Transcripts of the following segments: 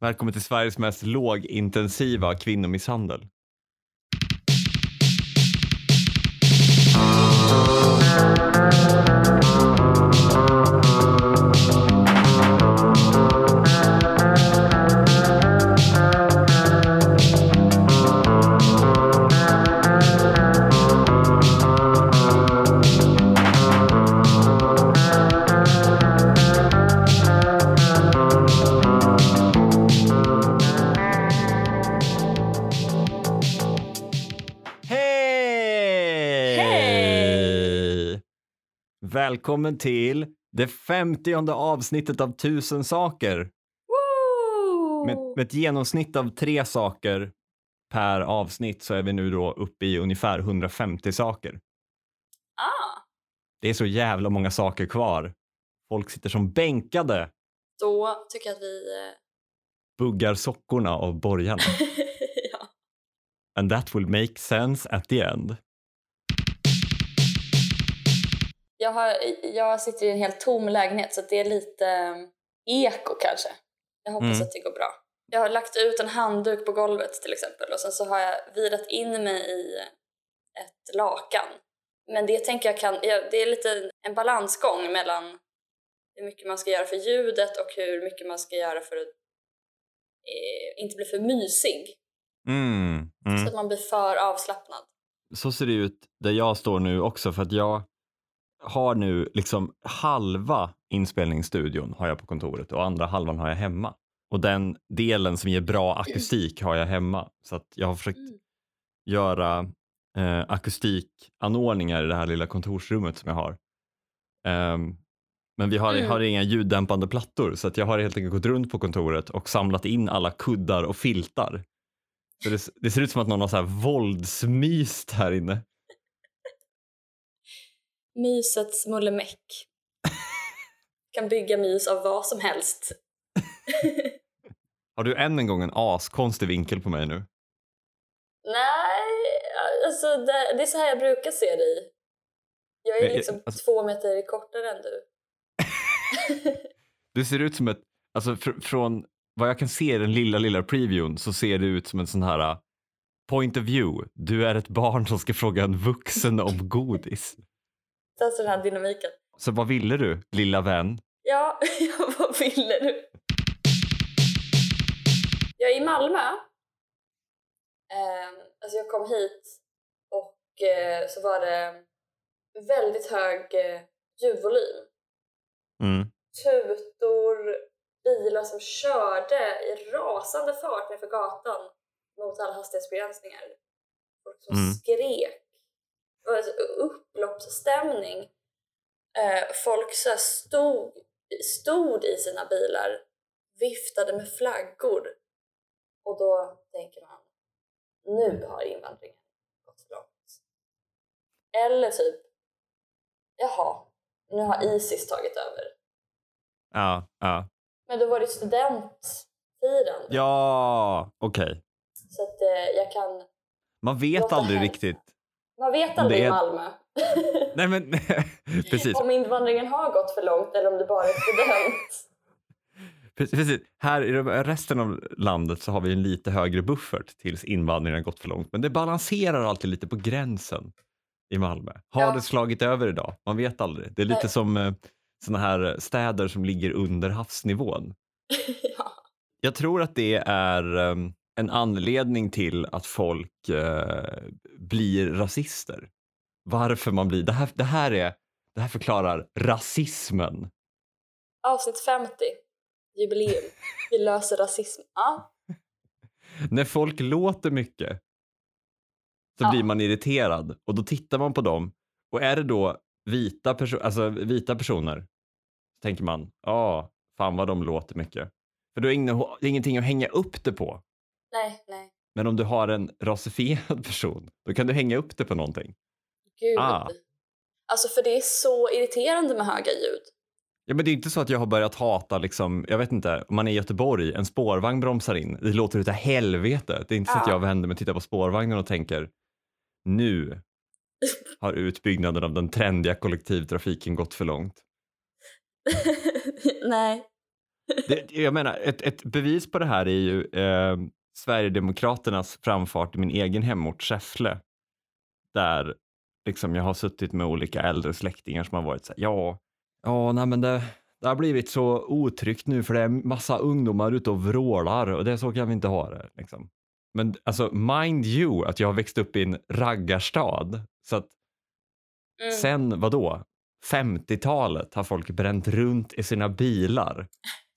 Välkommen till Sveriges mest lågintensiva kvinnomisshandel. Välkommen till det femtionde avsnittet av Tusen saker. Med, med ett genomsnitt av tre saker per avsnitt så är vi nu då uppe i ungefär 150 saker. Ah, Det är så jävla många saker kvar. Folk sitter som bänkade, då tycker jag att vi... eh, buggar sockorna av borgarna. ja. And that will make sense at the end. Jag, har, jag sitter i en helt tom lägenhet så det är lite eh, eko kanske. Jag hoppas Mm. att det går bra. Jag har lagt ut en handduk på golvet till exempel och sen så har jag virat in mig i ett lakan. Men det tänker jag kan, det är lite en balansgång mellan hur mycket man ska göra för ljudet och hur mycket man ska göra för att eh, inte bli för mysig. Mm, Så mm. att man blir för avslappnad. Så ser det ut där jag står nu också för att jag har nu liksom halva inspelningsstudion har jag på kontoret och andra halvan har jag hemma. Och den delen som ger bra akustik har jag hemma. Så att jag har försökt Mm. göra eh, akustikanordningar i det här lilla kontorsrummet som jag har. Ehm, men vi har, Mm. har inga ljuddämpande plattor så att jag har helt enkelt gått runt på kontoret och samlat in alla kuddar och filtar. Så det, det ser ut som att någon har så här våldsmyst här inne. Mysets mullemäck. kan bygga mys av vad som helst. Har du än en gång en askonstig vinkel på mig nu? Nej, alltså det, det är så här jag brukar se dig. Jag är liksom alltså- två meter kortare än du. Du ser ut som ett, alltså fr- från vad jag kan se i den lilla, lilla previewn så ser du ut som en sån här uh, point of view. Du är ett barn som ska fråga en vuxen om godis. Alltså den här dynamiken. Så vad ville du, lilla vän? Ja, vad ville du? Jag är i Malmö. Eh, alltså jag kom hit och eh, så var det väldigt hög eh, ljudvolym. Mm. tutor, bilar som körde i rasande fart nerför gatan mot alla hastighetsbegränsningar. Folk som Mm. skrek. Alltså upploppsstämning. Eh, folk så här stod, stod i sina bilar, viftade med flaggor. Och då tänker man, nu har invandringen gått för långt. Eller typ, jaha, nu har Isis tagit över. Ja, ja. Men då var det studentfirande. Ja, okej. Så att eh, jag kan... Man vet aldrig hälsa. riktigt. Man vet är- i Malmö. Nej men precis. om invandringen har gått för långt eller om det bara är student. Precis. Här i resten av landet så har vi en lite högre buffert tills invandringen har gått för långt. Men det balanserar alltid lite på gränsen i Malmö. Har Ja. det slagit över idag? Man vet aldrig. Det är lite Nej. som eh, såna här städer som ligger under havsnivån. ja. Jag tror att det är eh, en anledning till att folk eh, blir rasister. Varför man blir... Det här, det här, är, det här förklarar rasismen. Avsnitt 50. Jubileum. Vi löser rasism. Ja. När folk låter mycket så Ja. blir man irriterad och då tittar man på dem och är det då vita, perso- alltså, vita personer så tänker man, ja, fan vad de låter mycket. För då är det ingenting att hänga upp det på. Nej, nej. Men om du har en rasifierad person, då kan du hänga upp det på någonting. Gud. Ah. Alltså för det är så irriterande med höga ljud. Ja, men det är inte så att jag har börjat hata, liksom, jag vet inte, om man är i Göteborg, en spårvagn bromsar in, det låter utav helvete. Det är inte så att Ja. jag vänder mig och tittar på spårvagnen och tänker, nu har utbyggnaden av den trendiga kollektivtrafiken gått för långt. nej. Det, jag menar, ett, ett bevis på det här är ju eh, Sverigedemokraternas framfart i min egen hemort Säffle. Där liksom jag har suttit med olika äldre släktingar som har varit så här, ja, ja, nej men det, det har blivit så otryggt nu för det är massa ungdomar ute och vrålar och det så kan vi inte ha det. Liksom. Men alltså mind you att jag har växt upp i en raggarstad så att Mm. sen vadå? 50-talet har folk bränt runt i sina bilar,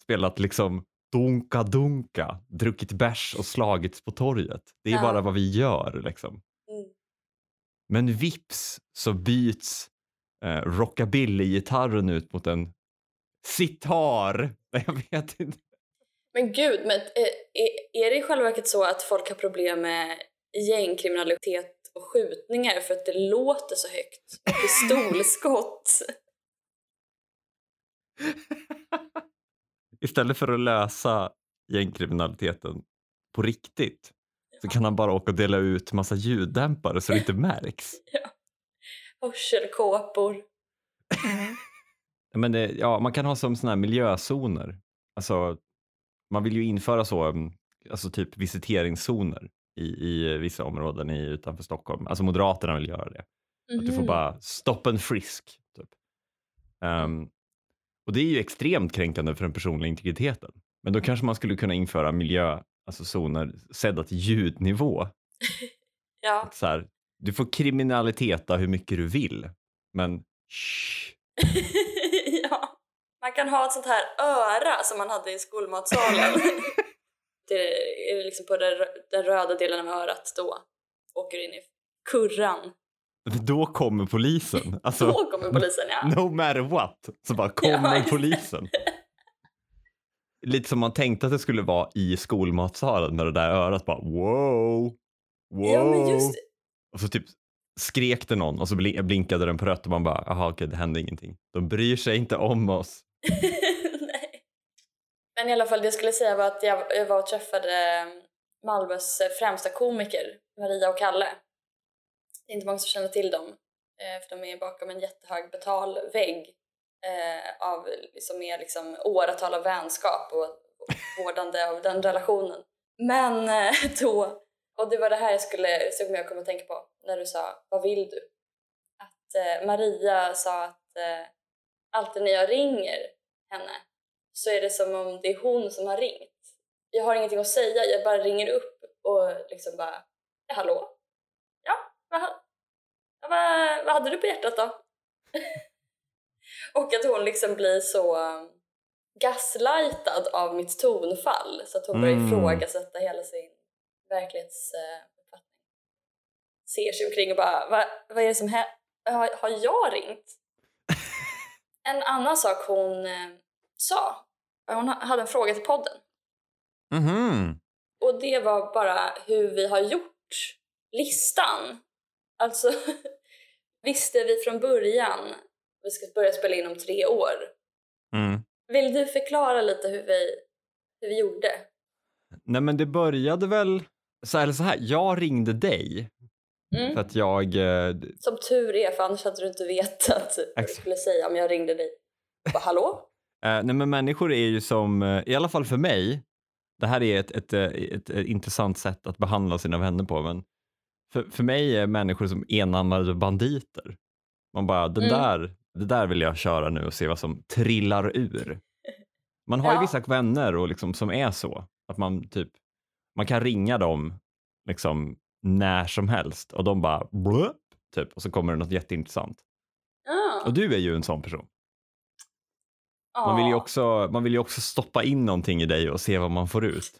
spelat liksom dunka dunka, druckit bärs och slagits på torget. Det är Ja. bara vad vi gör liksom. Mm. Men vips så byts eh, rockabilly-gitarren ut mot en sitar. Nej, Jag vet inte. Men gud, men eh, är, är det i själva verket så att folk har problem med gängkriminalitet och skjutningar för att det låter så högt? Pistolskott? Istället för att lösa gängkriminaliteten på riktigt så kan han bara åka och dela ut massa ljuddämpare så det inte märks. Hörselkåpor? Men det, ja, man kan ha som såna här miljözoner. Alltså, man vill ju införa så, mm, alltså typ visiteringszoner i, i vissa områden i, utanför Stockholm. Alltså Moderaterna vill göra det. Att du får Mhm. bara stop and frisk. Typ. Ehm, och det är ju extremt kränkande för den personliga integriteten. Men då kanske man skulle kunna införa miljö, alltså zoner sedda till ljudnivå. Ja. Att så här, du får kriminaliteta hur mycket du vill, men shh. ja. Man kan ha ett sånt här öra som man hade i skolmatsalen. det är liksom på den röda delen av örat då. Åker in i kurran. Då kommer polisen. Alltså, Då kommer polisen ja. no matter what, så bara Ja, kommer det. polisen. Lite som man tänkte att det skulle vara i skolmatsalen med det där örat bara wow, wow. Ja men just. Och så typ skrek det någon och så bli- blinkade den på rött och man bara, jaha okej det hände ingenting. De bryr sig inte om oss. Nej. Men i alla fall det jag skulle säga var att jag, jag var och träffade Malmös främsta komiker, Maria och Kalle. Det är inte många som känner till dem, eh, för de är bakom en jättehög betalvägg eh, av liksom mer liksom åratal av vänskap och, och vårdande av den relationen. Men eh, då, och det var det här jag skulle, som jag kom att tänka på när du sa vad vill du? Att eh, Maria sa att eh, alltid när jag ringer henne så är det som om det är hon som har ringt. Jag har ingenting att säga, jag bara ringer upp och liksom bara hallå? Vad, vad, vad hade du på hjärtat då? och att hon liksom blir så um, gaslightad av mitt tonfall så att hon börjar Mm. ifrågasätta hela sin verklighetsuppfattning. Ser sig omkring och bara, vad, vad är det som händer? Har, har jag ringt? En annan sak hon eh, sa, hon ha- hade en fråga till podden Mhm. och det var bara hur vi har gjort listan. Alltså, visste vi från början vi ska börja spela in om tre år. Mm. Vill du förklara lite hur vi, hur vi gjorde? Nej men det började väl, så här, eller så här, jag ringde dig Mm. för att jag, eh, Som tur är, för annars hade du inte vetat vad du skulle säga om jag ringde dig. Bara, hallå? Eh, nej men människor är ju som, eh, i alla fall för mig, det här är ett, ett, ett, ett intressant sätt att behandla sina vänner på, men för, för mig är människor som enarmade banditer. Man bara, den Mm. där, det där vill jag köra nu och se vad som trillar ur. Man har ju Ja. vissa vänner och liksom, som är så, att man typ, man kan ringa dem liksom när som helst och de bara blup, typ och så kommer det något jätteintressant. Ah, Och du är ju en sån person. Man vill, ju ah, också, man vill ju också stoppa in någonting i dig och se vad man får ut.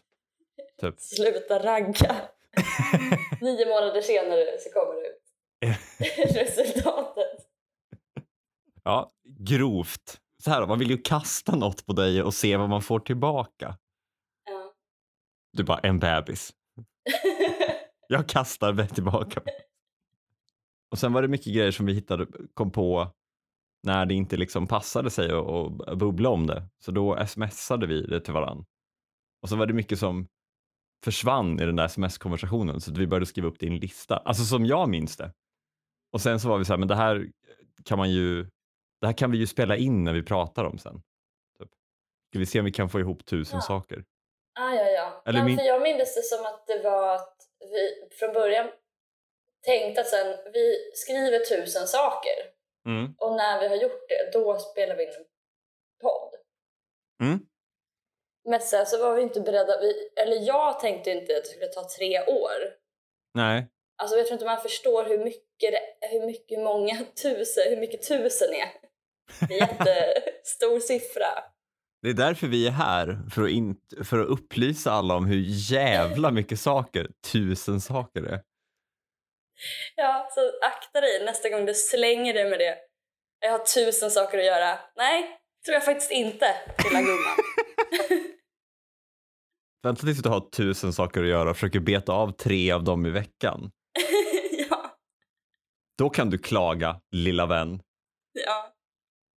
Typ. Sluta ragga. Nio månader senare så kommer det ut resultatet. Ja, grovt. Så här, man vill ju kasta något på dig och se vad man får tillbaka. Ja. Du bara, en bebis. Jag kastar det tillbaka. Och sen var det mycket grejer som vi hittade, kom på när det inte liksom passade sig att att bubbla om det. Så då smsade vi det till varann. Och så var det mycket som försvann i den där sms-konversationen så att vi började skriva upp det i en lista. Alltså som jag minns det. Och sen så var vi så här, men det här kan man ju, det här kan vi ju spela in när vi pratar om sen. Typ. Ska vi se om vi kan få ihop tusen Ja. saker. Ah, ja, ja. Eller min- för jag minns det som att det var att vi från början tänkte att sen, vi skriver tusen saker Mm. och när vi har gjort det, då spelar vi in en podd. Mm. Men sen så var vi inte beredda, vi, eller jag tänkte inte att det skulle ta tre år. Nej, Alltså jag tror inte man förstår hur mycket, det, hur mycket många tusen, hur mycket tusen är. Det är en jättestor siffra. det är därför vi är här. För att, in, för att upplysa alla om hur jävla mycket saker tusen saker är. Ja, så akta dig nästa gång du slänger dig med det. Jag har tusen saker att göra. Nej, tror jag faktiskt inte, lilla gumman. Vänta tills du har tusen saker att göra och försöker beta av tre av dem i veckan. ja, Då kan du klaga, lilla vän. ja.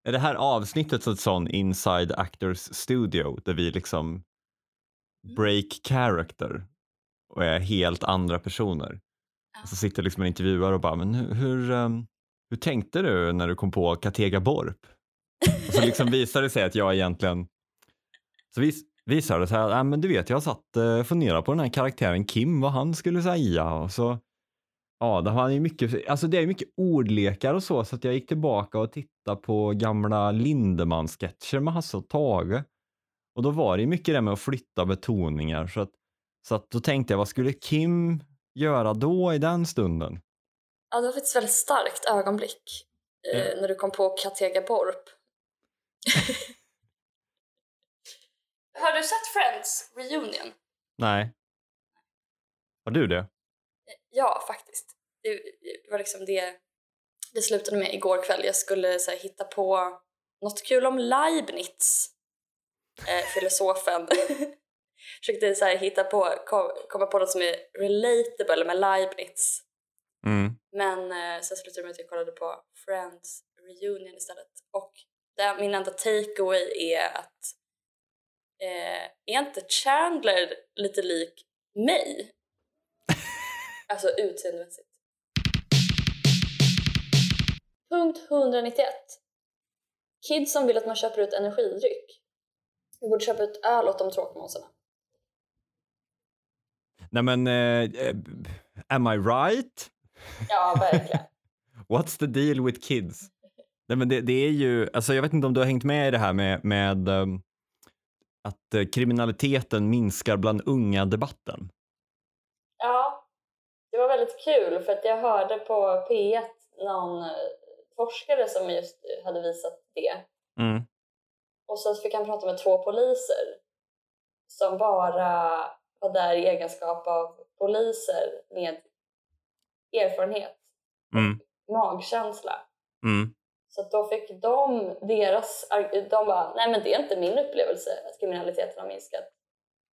Är det här avsnittet ett sån inside actors studio där vi liksom break character och är helt andra personer? Ja. Och så sitter liksom en intervjuare och bara, men hur, hur, ehm, hur tänkte du när du kom på Katega Borp? Och så liksom visar det sig att jag egentligen, så vis, visar det sig att, äh, men du vet, jag satt och eh, funderade på den här karaktären Kim, vad han skulle säga och så Ja, det, har ju mycket, alltså det är mycket ordlekar och så, så att jag gick tillbaka och tittade på gamla Lindemann-sketcher med Hasse och Tage. Och då var det mycket det med att flytta betoningar, så att, så att då tänkte jag, vad skulle Kim göra då i den stunden? ja, det var faktiskt ett väldigt starkt ögonblick eh, Ja. när du kom på Katega Borp. har du sett Friends Reunion? Nej. Har du det? Ja, faktiskt. Det, det var liksom det det slutade med igår kväll. Jag skulle så här, hitta på något kul om Leibniz, eh, filosofen. Försökte så här, hitta på, kom, komma på något som är relatable med Leibniz. Mm. Men eh, sen slutade det med att jag kollade på Friends Reunion istället. Och där, min enda takeaway är att eh, är inte Chandler lite lik mig? alltså utseendemässigt. Punkt 191. Kids som vill att man köper ut energidryck. Vi borde köpa ut öl åt de tråkmånsarna. Nej men, eh, eh, am I right? Ja, verkligen. What's the deal with kids? Nej men det, det är ju, alltså jag vet inte om du har hängt med i det här med, med ehm, att eh, kriminaliteten minskar bland unga debatten. Ja, det var väldigt kul för att jag hörde på P1 någon eh, forskare som just hade visat det. Mm. Och så fick han prata med två poliser som bara var där i egenskap av poliser med erfarenhet, Mm. magkänsla. Mm. Så då fick de deras, de bara, nej men det är inte min upplevelse att kriminaliteten har minskat.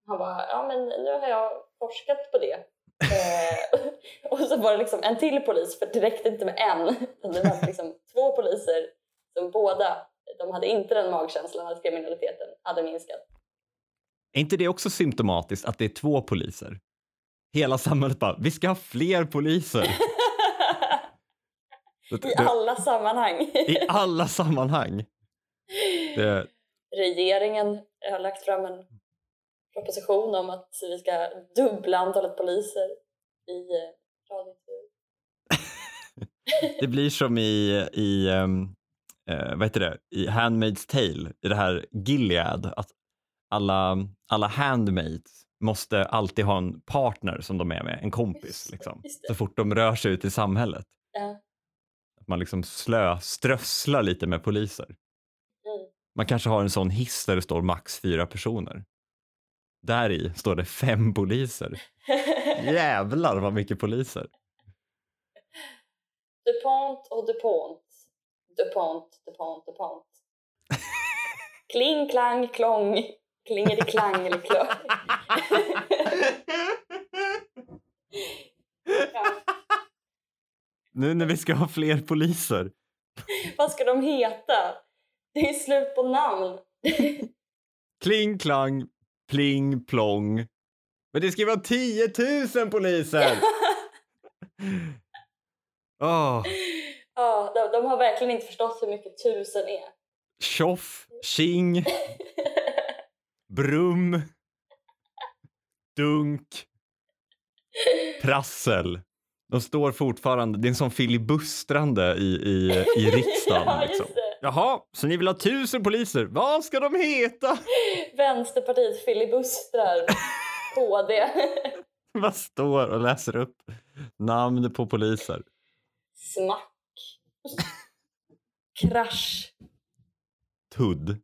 Han bara, ja men nu har jag forskat på det. eh, och så var det liksom en till polis, för det räckte inte med en. Det var liksom två poliser som båda, de hade inte den magkänslan att kriminaliteten hade minskat. Är inte det också symptomatiskt att det är två poliser? Hela samhället bara, vi ska ha fler poliser. I alla sammanhang. I alla sammanhang. Det, Regeringen har lagt fram en proposition om att vi ska dubbla antalet poliser i eh, radiointervjuer. det blir som i, i um, eh, vad heter det, i Handmaid's Tale, i det här Gilead, att alla, alla handmaids måste alltid ha en partner som de är med, en kompis Just liksom, just så fort de rör sig ut i samhället. Ja. Att man liksom slö, strösslar lite med poliser. Mm. Man kanske har en sån hiss där det står max fyra personer. Där i står det fem poliser. Jävlar vad mycket poliser. DuPont och DuPont. DuPont, DuPont, DuPont. Kling, klang, klång. Klingeli-klang eller klong. ja. Nu när vi ska ha fler poliser. Vad ska de heta? Det är slut på namn. Kling, klang, pling, plong. Men det ska ju vara 10 000 poliser! Åh, Ja, de, de har verkligen inte förstått hur mycket tusen är. tjoff, tjing. brum, dunk, prassel. De står fortfarande, det är en sån filibustrande i, i, i riksdagen. ja, liksom. Jaha, så ni vill ha tusen poliser? Vad ska de heta? Vänsterpartiet filibustrar KD. Vad står och läser upp namn på poliser? Smack. Krasch. Tudd.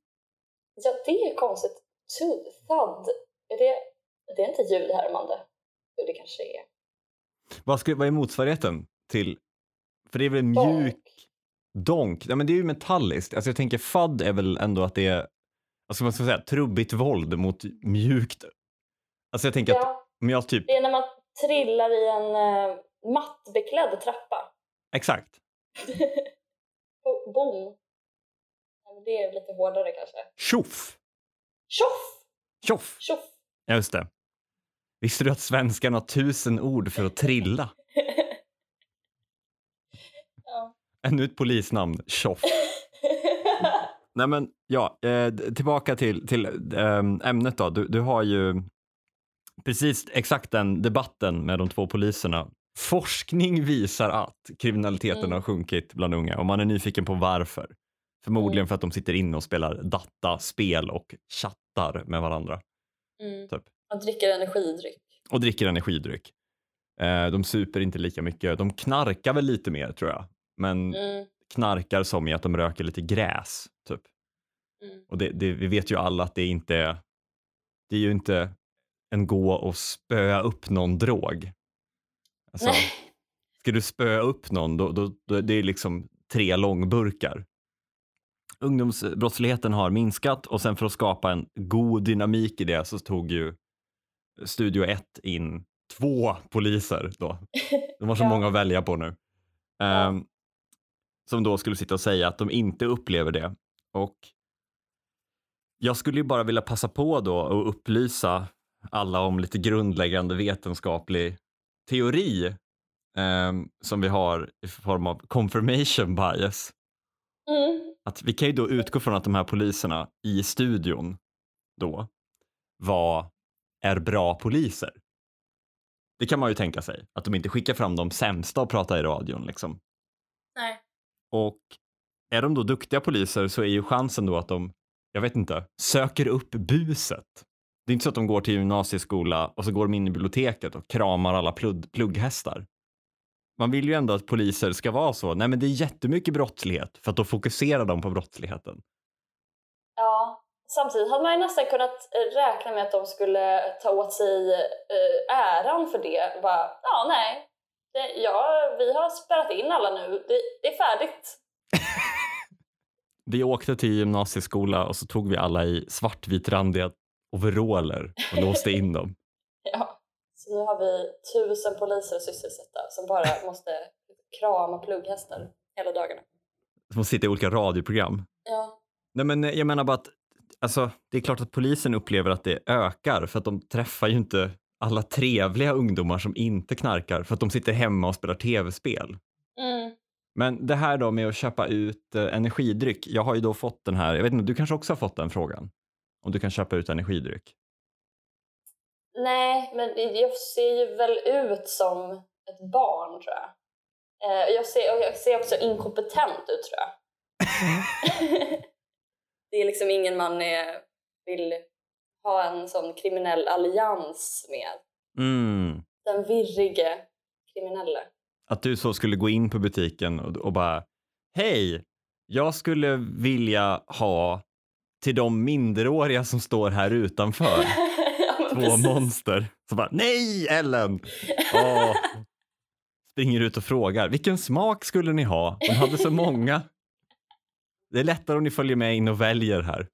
Ja, det är konstigt. Tud, thud. Är det, det är inte ljudhärmande? Jo, det kanske är. Vad, ska, vad är motsvarigheten till? För det är väl en mjuk donk? Ja, men det är ju metalliskt. Alltså jag tänker FUD är väl ändå att det är, alltså vad ska man säga, trubbigt våld mot mjukt. Alltså jag tänker att Ja, om jag typ, det är när man trillar i en uh, mattbeklädd trappa. exakt, Bo- Boom. Ja, men det är lite hårdare kanske. tjoff, Tjoff! tjoff. Tjoff! Just det. Visste du att svenskan har tusen ord för att trilla? ja. Ännu ett polisnamn, tjoff. Nej men ja, eh, tillbaka till, till ehm, ämnet då. Du, du har ju precis exakt den debatten med de två poliserna. Forskning visar att kriminaliteten Mm. har sjunkit bland unga och man är nyfiken på varför. Förmodligen Mm. för att de sitter inne och spelar dataspel och chattar med varandra Mm. Typ. Man dricker energidryck. och dricker energidryck. Eh, de super inte lika mycket. De knarkar väl lite mer tror jag, men Mm. knarkar som i att de röker lite gräs typ. Mm. Och det, det, vi vet ju alla att det inte är, det är ju inte en gå och spöa upp någon drog. Alltså, Nej. ska du spöa upp någon, då, då, då det är liksom tre långburkar. Ungdomsbrottsligheten har minskat och sen för att skapa en god dynamik i det så tog ju Studio 1 in två poliser då. De har så Ja. många att välja på nu. Ja. Ehm, som då skulle sitta och säga att de inte upplever det. Och jag skulle ju bara vilja passa på då och upplysa alla om lite grundläggande vetenskaplig teori ehm, som vi har i form av confirmation bias. Mm. Att vi kan ju då utgå från att de här poliserna i studion då var, är bra poliser. Det kan man ju tänka sig, att de inte skickar fram de sämsta och pratar i radion liksom. Nej. Och är de då duktiga poliser så är ju chansen då att de, jag vet inte, söker upp buset. Det är inte så att de går till gymnasieskola och så går de in i biblioteket och kramar alla plugg, plugghästar. Man vill ju ändå att poliser ska vara så, nej men det är jättemycket brottslighet för att då fokuserar de på brottsligheten. Ja. Samtidigt hade man ju nästan kunnat eh, räkna med att de skulle ta åt sig eh, äran för det. Bara, ja, nej. Det, ja, vi har spelat in alla nu. Det, det är färdigt. Vi åkte till gymnasieskola och så tog vi alla i svartvitrandiga overaller och låste in dem. Ja. Så nu har vi tusen poliser att sysselsätta som bara måste krama plugghästar hela dagarna. Som sitter i olika radioprogram. Ja. Nej men jag menar bara att alltså, det är klart att polisen upplever att det ökar för att de träffar ju inte alla trevliga ungdomar som inte knarkar för att de sitter hemma och spelar tv-spel. Mm. Men det här då med att köpa ut eh, energidryck. Jag har ju då fått den här, jag vet inte, du kanske också har fått den frågan? Om du kan köpa ut energidryck? Nej, men jag ser ju väl ut som ett barn tror jag. Eh, jag, ser, jag ser också inkompetent ut tror jag. det är liksom ingen man är, vill ha en sån kriminell allians med. Mm. Den virrige kriminelle. Att du så skulle gå in på butiken och, och bara, hej, jag skulle vilja ha till de minderåriga som står här utanför. ja, Två precis. monster. Så bara, nej Ellen! Åh. Springer ut och frågar, vilken smak skulle ni ha? De hade så många. Det är lättare om ni följer med in och väljer här.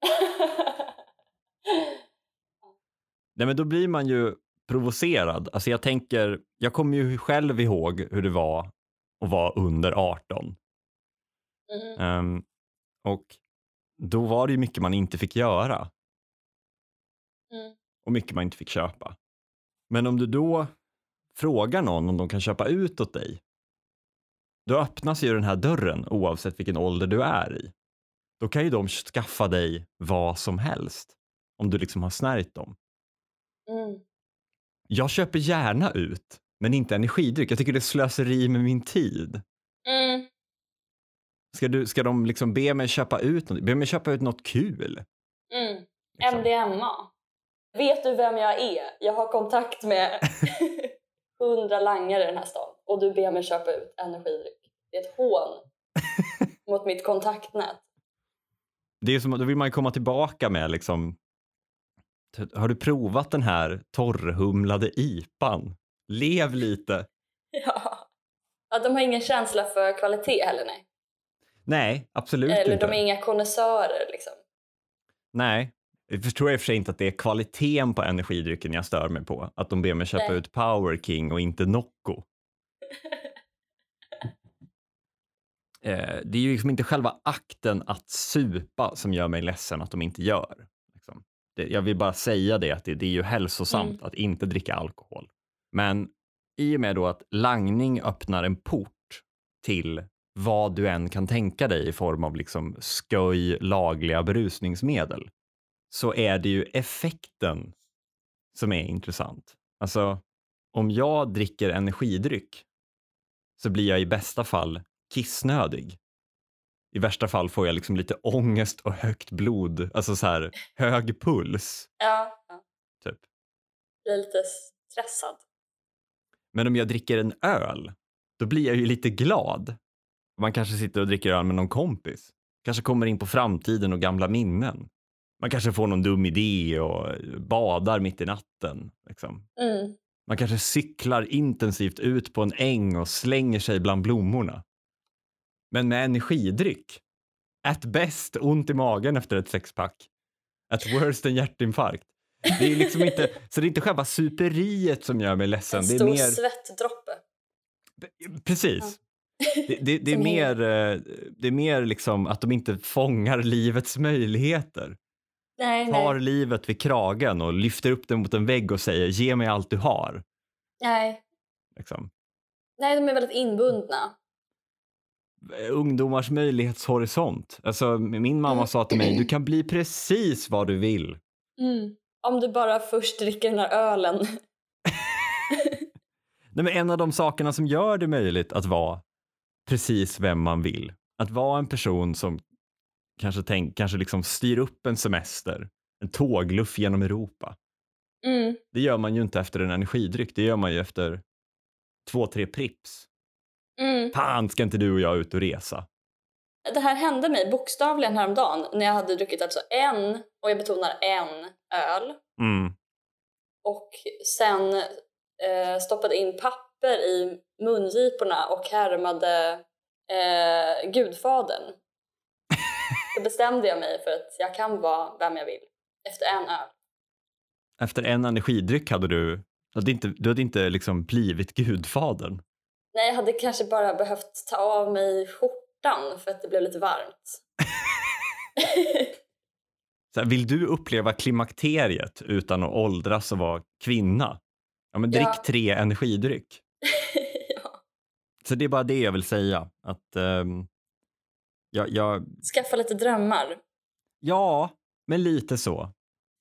Nej men då blir man ju provocerad. Alltså jag tänker, jag kommer ju själv ihåg hur det var att vara under 18. Mhm. Ehm, och då var det ju mycket man inte fick göra Mm. och mycket man inte fick köpa. Men om du då frågar någon om de kan köpa ut åt dig, då öppnas ju den här dörren oavsett vilken ålder du är i. Då kan ju de skaffa dig vad som helst om du liksom har snärjt dem. Mm. Jag köper gärna ut, men inte energidryck. Jag tycker det är slöseri med min tid. Mm. Ska, du, ska de liksom be mig köpa ut något? Be mig köpa ut något kul? Mm. Liksom. MDMA. Vet du vem jag är? Jag har kontakt med hundra langare i den här stan och du ber mig köpa ut energidryck. Det är ett hån mot mitt kontaktnät. Det är som, då vill man ju komma tillbaka med liksom, har du provat den här torrhumlade IPan? Lev lite. Ja. ja. De har ingen känsla för kvalitet heller nej. Nej, absolut Eller inte. de är inga konnässörer liksom. Nej, jag förstår i och för sig inte att det är kvaliteten på energidrycken jag stör mig på. Att de ber mig köpa Nej. ut Power King och inte Nocco. Eh, det är ju liksom inte själva akten att supa som gör mig ledsen att de inte gör. Liksom. Det, jag vill bara säga det, att det, det är ju hälsosamt Mm. att inte dricka alkohol. Men i och med då att langning öppnar en port till vad du än kan tänka dig i form av liksom sköj lagliga berusningsmedel så är det ju effekten som är intressant. Alltså, om jag dricker energidryck så blir jag i bästa fall kissnödig. I värsta fall får jag liksom lite ångest och högt blod, alltså så här hög puls. Ja. ja. Typ. Blir lite stressad. Men om jag dricker en öl, då blir jag ju lite glad. Man kanske sitter och dricker öl med någon kompis. Kanske kommer in på framtiden och gamla minnen. Man kanske får någon dum idé och badar mitt i natten. Liksom. Mm. Man kanske cyklar intensivt ut på en äng och slänger sig bland blommorna. Men med energidryck, at best ont i magen efter ett sexpack, at worst en hjärtinfarkt. Det är liksom inte, så det är inte själva superiet som gör mig ledsen. En Det är stor mer, svettdroppe. precis. Det, det, det, är mer, eh, det är mer liksom att de inte fångar livets möjligheter. Nej, Tar nej. livet vid kragen och lyfter upp det mot en vägg och säger ge mig allt du har. nej. Liksom. Nej, de är väldigt inbundna. Ungdomars möjlighetshorisont. Alltså, min mamma sa till mig, du kan bli precis vad du vill. Mm. Om du bara först dricker den här ölen. Nej, men en av de sakerna som gör det möjligt att vara precis vem man vill. Att vara en person som kanske, tänk, kanske liksom styr upp en semester, en tågluff genom Europa. Mm. Det gör man ju inte efter en energidryck, det gör man ju efter två, tre Prips. Mm. Fan, ska inte du och jag ut och resa? Det här hände mig bokstavligen häromdagen när jag hade druckit alltså en, och jag betonar en, öl Mm. och sen eh, stoppade in papper i mungiporna och härmade eh, Gudfadern. Då bestämde jag mig för att jag kan vara vem jag vill efter en öl. Efter en energidryck hade du, du hade inte, du hade inte liksom blivit gudfadern. Nej, jag hade kanske bara behövt ta av mig skjortan för att det blev lite varmt. Så här, vill du uppleva klimakteriet utan att åldras och vara kvinna? Ja, men drick Ja. tre energidryck. ja. Så det är bara det jag vill säga. Att, ehm, jag, jag, Skaffa lite drömmar. ja, men lite så.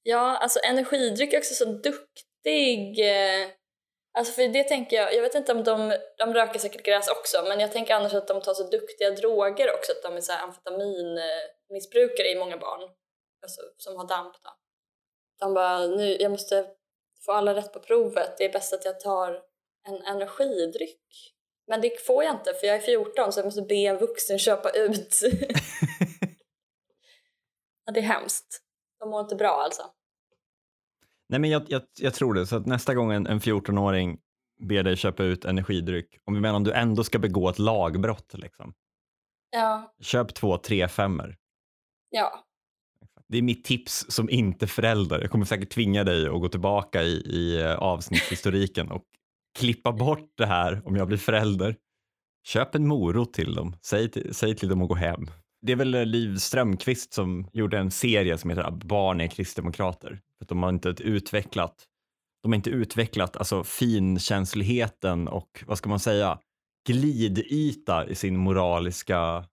Ja, alltså energidryck är också så duktig. eh, Alltså för det tänker jag, jag vet inte om de, de röker säkert gräs också, men jag tänker annars att de tar så duktiga droger också, att de är så här amfetaminmissbrukare i många barn. Alltså som har damp då. De bara, nu, jag måste få alla rätt på provet, det är bäst att jag tar en energidryck. Men det får jag inte för jag är 14 så jag måste be en vuxen köpa ut. ja, det är hemskt. De mår inte bra alltså. Nej, men jag, jag, jag tror det. Så att nästa gång en, en 14-åring ber dig köpa ut energidryck, om vi menar om du ändå ska begå ett lagbrott, liksom. Ja, köp två tre femmer. ja. Det är mitt tips som inte förälder. Jag kommer säkert tvinga dig att gå tillbaka i, i eh, avsnittshistoriken och klippa bort det här om jag blir förälder. Köp en morot till dem. Säg till, säg till dem att gå hem. Det är väl Liv Strömquist som gjorde en serie som heter Barn är kristdemokrater. För att de har inte utvecklat de har inte utvecklat alltså finkänsligheten och vad ska man säga glidyta i sin moraliska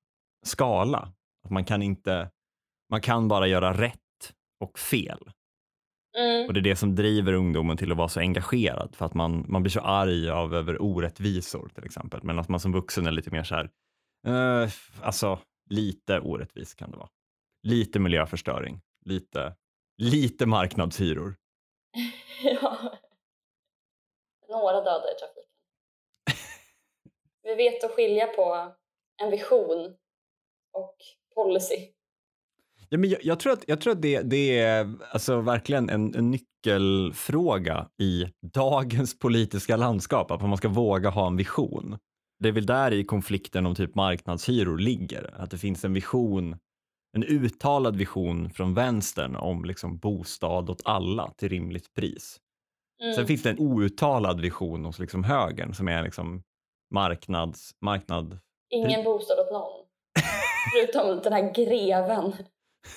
skala. Att man kan inte man kan bara göra rätt och fel. Mm. Och det är det som driver ungdomen till att vara så engagerad för att man, man blir så arg av över orättvisor till exempel. Men att man som vuxen är lite mer så här, eh, alltså lite orättvis kan det vara. Lite miljöförstöring, lite, lite marknadshyror. ja. Några döda i trafiken. Vi vet att skilja på en vision och policy. Ja, men jag, jag tror att, jag tror att det, det är alltså verkligen en, en nyckelfråga i dagens politiska landskap, att man ska våga ha en vision. Det är väl där i konflikten om typ marknadshyror ligger, att det finns en vision, en uttalad vision från vänstern om liksom bostad åt alla till rimligt pris. Mm. Sen finns det en outtalad vision hos liksom högern som är liksom marknads, marknad. Ingen bostad åt någon. Förutom den här greven.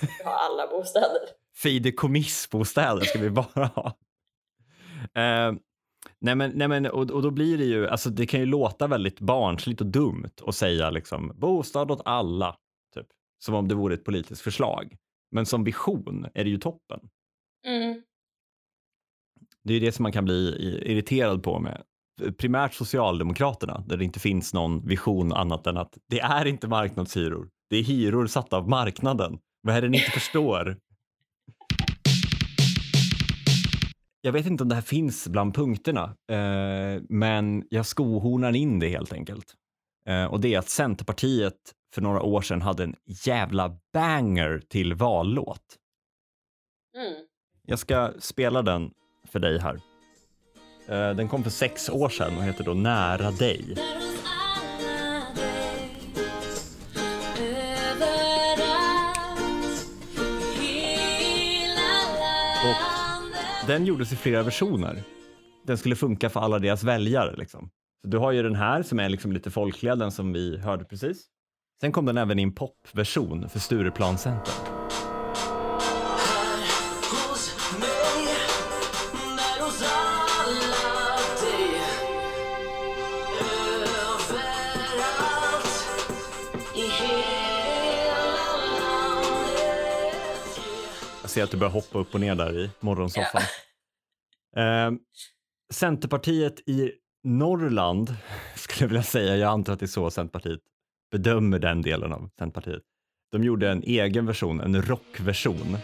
Vi har alla bostäder. Fideikommissbostäder ska vi bara ha. Eh, nej men, nej men och, och då blir det ju, alltså det kan ju låta väldigt barnsligt och dumt att säga liksom bostad åt alla, typ. Som om det vore ett politiskt förslag. Men som vision är det ju toppen. Mm. Det är ju det som man kan bli irriterad på med primärt Socialdemokraterna, där det inte finns någon vision annat än att det är inte marknadshyror. Det är hyror satta av marknaden. Vad är det ni inte förstår? Jag vet inte om det här finns bland punkterna, eh, men jag skohornar in det helt enkelt. Eh, och det är att Centerpartiet för några år sedan hade en jävla banger till vallåt. Mm. Jag ska spela den för dig här. Eh, Den kom för sex år sedan och heter då Nära dig. Där den gjordes i flera versioner. Den skulle funka för alla deras väljare. Liksom. Så du har ju den här som är liksom lite folkliga, den som vi hörde precis. Sen kom den även i en popversion för Stureplan Center. Jag ser att du börjar hoppa upp och ner där i morgonsoffan. Eh, Centerpartiet i Norrland skulle jag vilja säga, jag antar att det är så Centerpartiet bedömer den delen av Centerpartiet. De gjorde en egen version, en rockversion.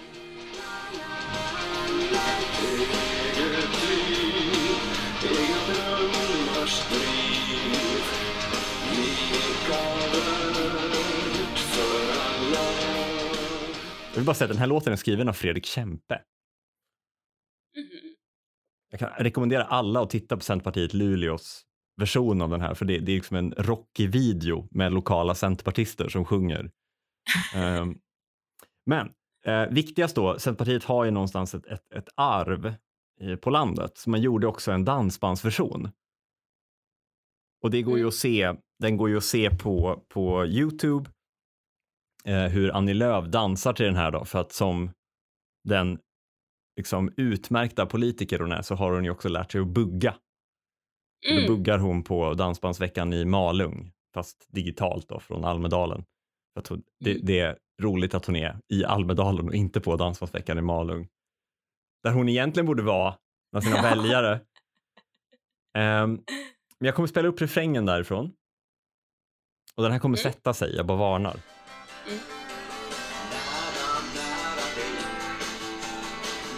Jag vill bara säga att den här låten är skriven av Fredrik Kempe. Jag kan rekommendera alla att titta på Centerpartiet Luleås version av den här, för det, det är liksom en rockig video med lokala centerpartister som sjunger. Ehm, men eh, viktigast då, Centerpartiet har ju någonstans ett, ett, ett arv eh, på landet, så man gjorde också en dansbandsversion. Och det går ju Mm. att se, den går ju att se på, på Youtube, eh, hur Annie Lööf dansar till den här då, för att som den liksom utmärkta politiker hon är så har hon ju också lärt sig att bugga. Så Då Mm. buggar hon på Dansbandsveckan i Malung, fast digitalt då från Almedalen. Hon, det, Mm. det är roligt att hon är i Almedalen och inte på Dansbandsveckan i Malung. Där hon egentligen borde vara bland sina Ja. väljare. Ehm, men jag kommer spela upp refrängen därifrån. Och den här kommer Mm. sätta sig, jag bara varnar.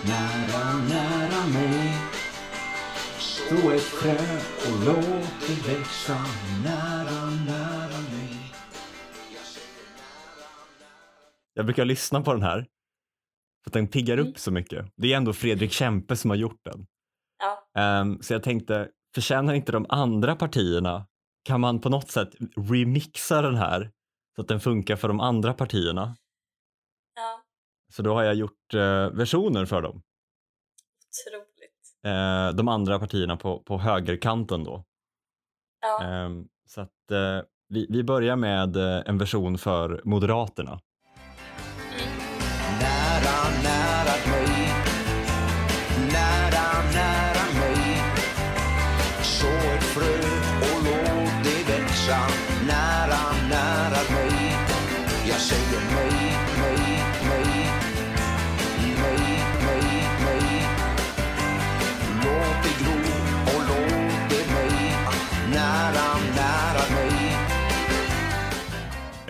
Nära, nära mig Så ett frö och låt det växa Nära, nära mig Jag brukar lyssna på den här för att den piggar Mm. upp så mycket. Det är ändå Fredrik Kempe som har gjort den. Ja. Ehm, så jag tänkte, förtjänar inte de andra partierna, kan man på något sätt remixa den här så att den funkar för de andra partierna? Så då har jag gjort eh, versioner för dem. otroligt. Eh, de andra partierna på, på högerkanten då. Ja. Ehm, så att eh, vi, vi börjar med eh, en version för Moderaterna. Nära, nära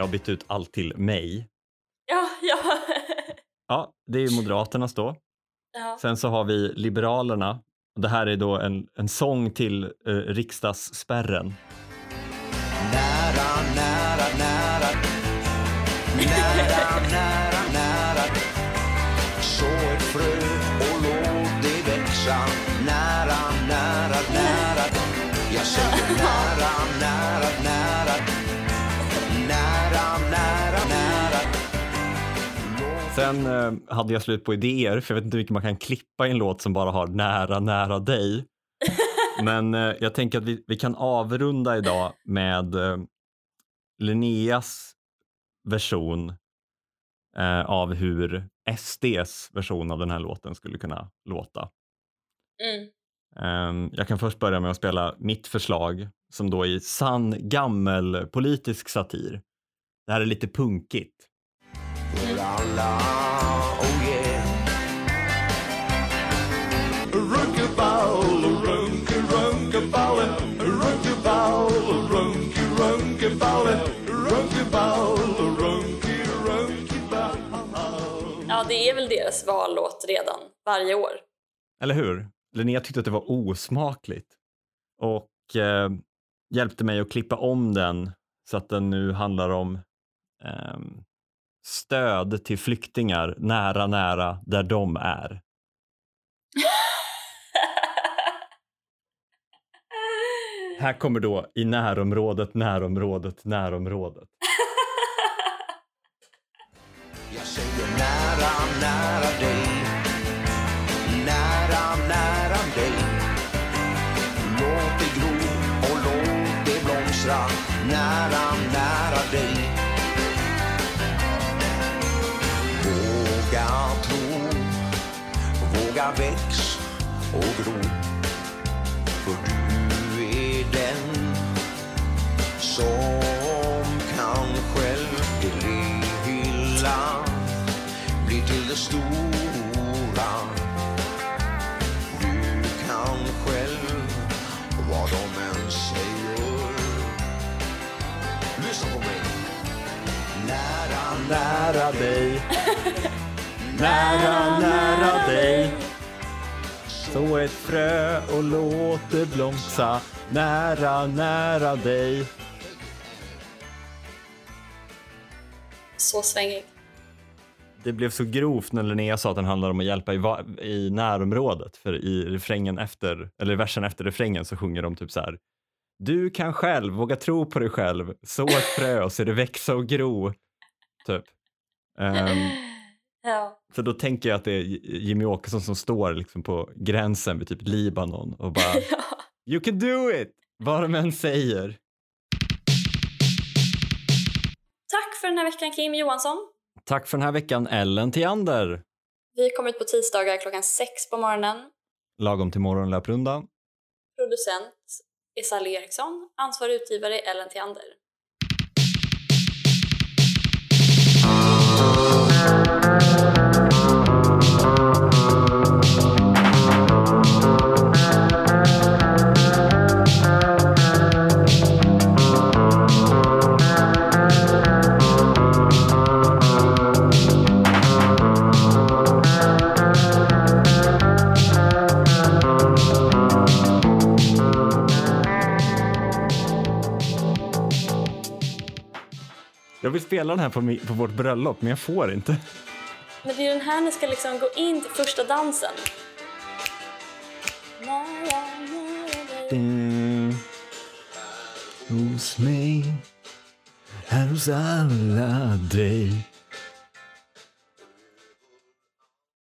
har bytt ut allt till mig. Ja, ja. Ja, det är ju Moderaternas då. ja. Sen så har vi Liberalerna. Och Det här är då en, en sång till eh, riksdagsspärren. Nära, nära, nära Nära, nära, nära Så ett frö och låt det växa Nära, nära, nära Jag säger nära, nära, nära Sen eh, hade jag slut på idéer, för jag vet inte hur mycket man kan klippa i en låt som bara har nära, nära dig. Men eh, jag tänker att vi, vi kan avrunda idag med eh, Linneas version av hur SDs version av den här låten skulle kunna låta. Mm. Ehm, jag kan först börja med att spela mitt förslag som då är sann gammelpolitisk satir. Det här är lite punkigt. För alla, oh yeah Runkaball, runka runkaballen, runkaball, runky runkaballen, runkaball, runky runkaball. Ja, det är väl deras vallåt redan varje år. Eller hur? Linnea tyckte att det var osmakligt och eh, hjälpte mig att klippa om den så att den nu handlar om ehm, stöd till flyktingar nära, nära där de är. Här kommer då i närområdet, närområdet, närområdet. Jag säger nära, nära dig Nära, nära dig Låt det gro och låt det blomstra Nära, Våga väx och gro För du är den som kan själv det lilla bli till det stora. Du kan själv vad de än säger. Lyssna på mig. Nära, Nära dig, nära, nära dig. Så ett frö och låt det blomstra nära, nära dig. Så svängig. Det blev så grovt när Linnea sa att den handlar om att hjälpa i, i närområdet. För i refrängen efter, eller versen efter refrängen så sjunger de typ så här. Du kan själv, våga tro på dig själv, så ett frö och se det växa och gro. Typ. Ehm, Ja. så då tänker jag att det är Jimmy Åkesson som står liksom på gränsen vid typ Libanon och bara You can do it! Vad de än säger. Tack för den här veckan Kim Johansson. Tack för den här veckan Ellen Theander. Vi kommer ut på tisdagar klockan sex på morgonen. Lagom till morgonlöprunda. Producent är Sally Eriksson. Ansvarig utgivare är Ellen Theander. Jag vill spela den här på, på vårt bröllop men jag får inte. Men det är den här ni ska liksom gå in till första dansen. Dig. Mm. Hos mig, här hos alla dig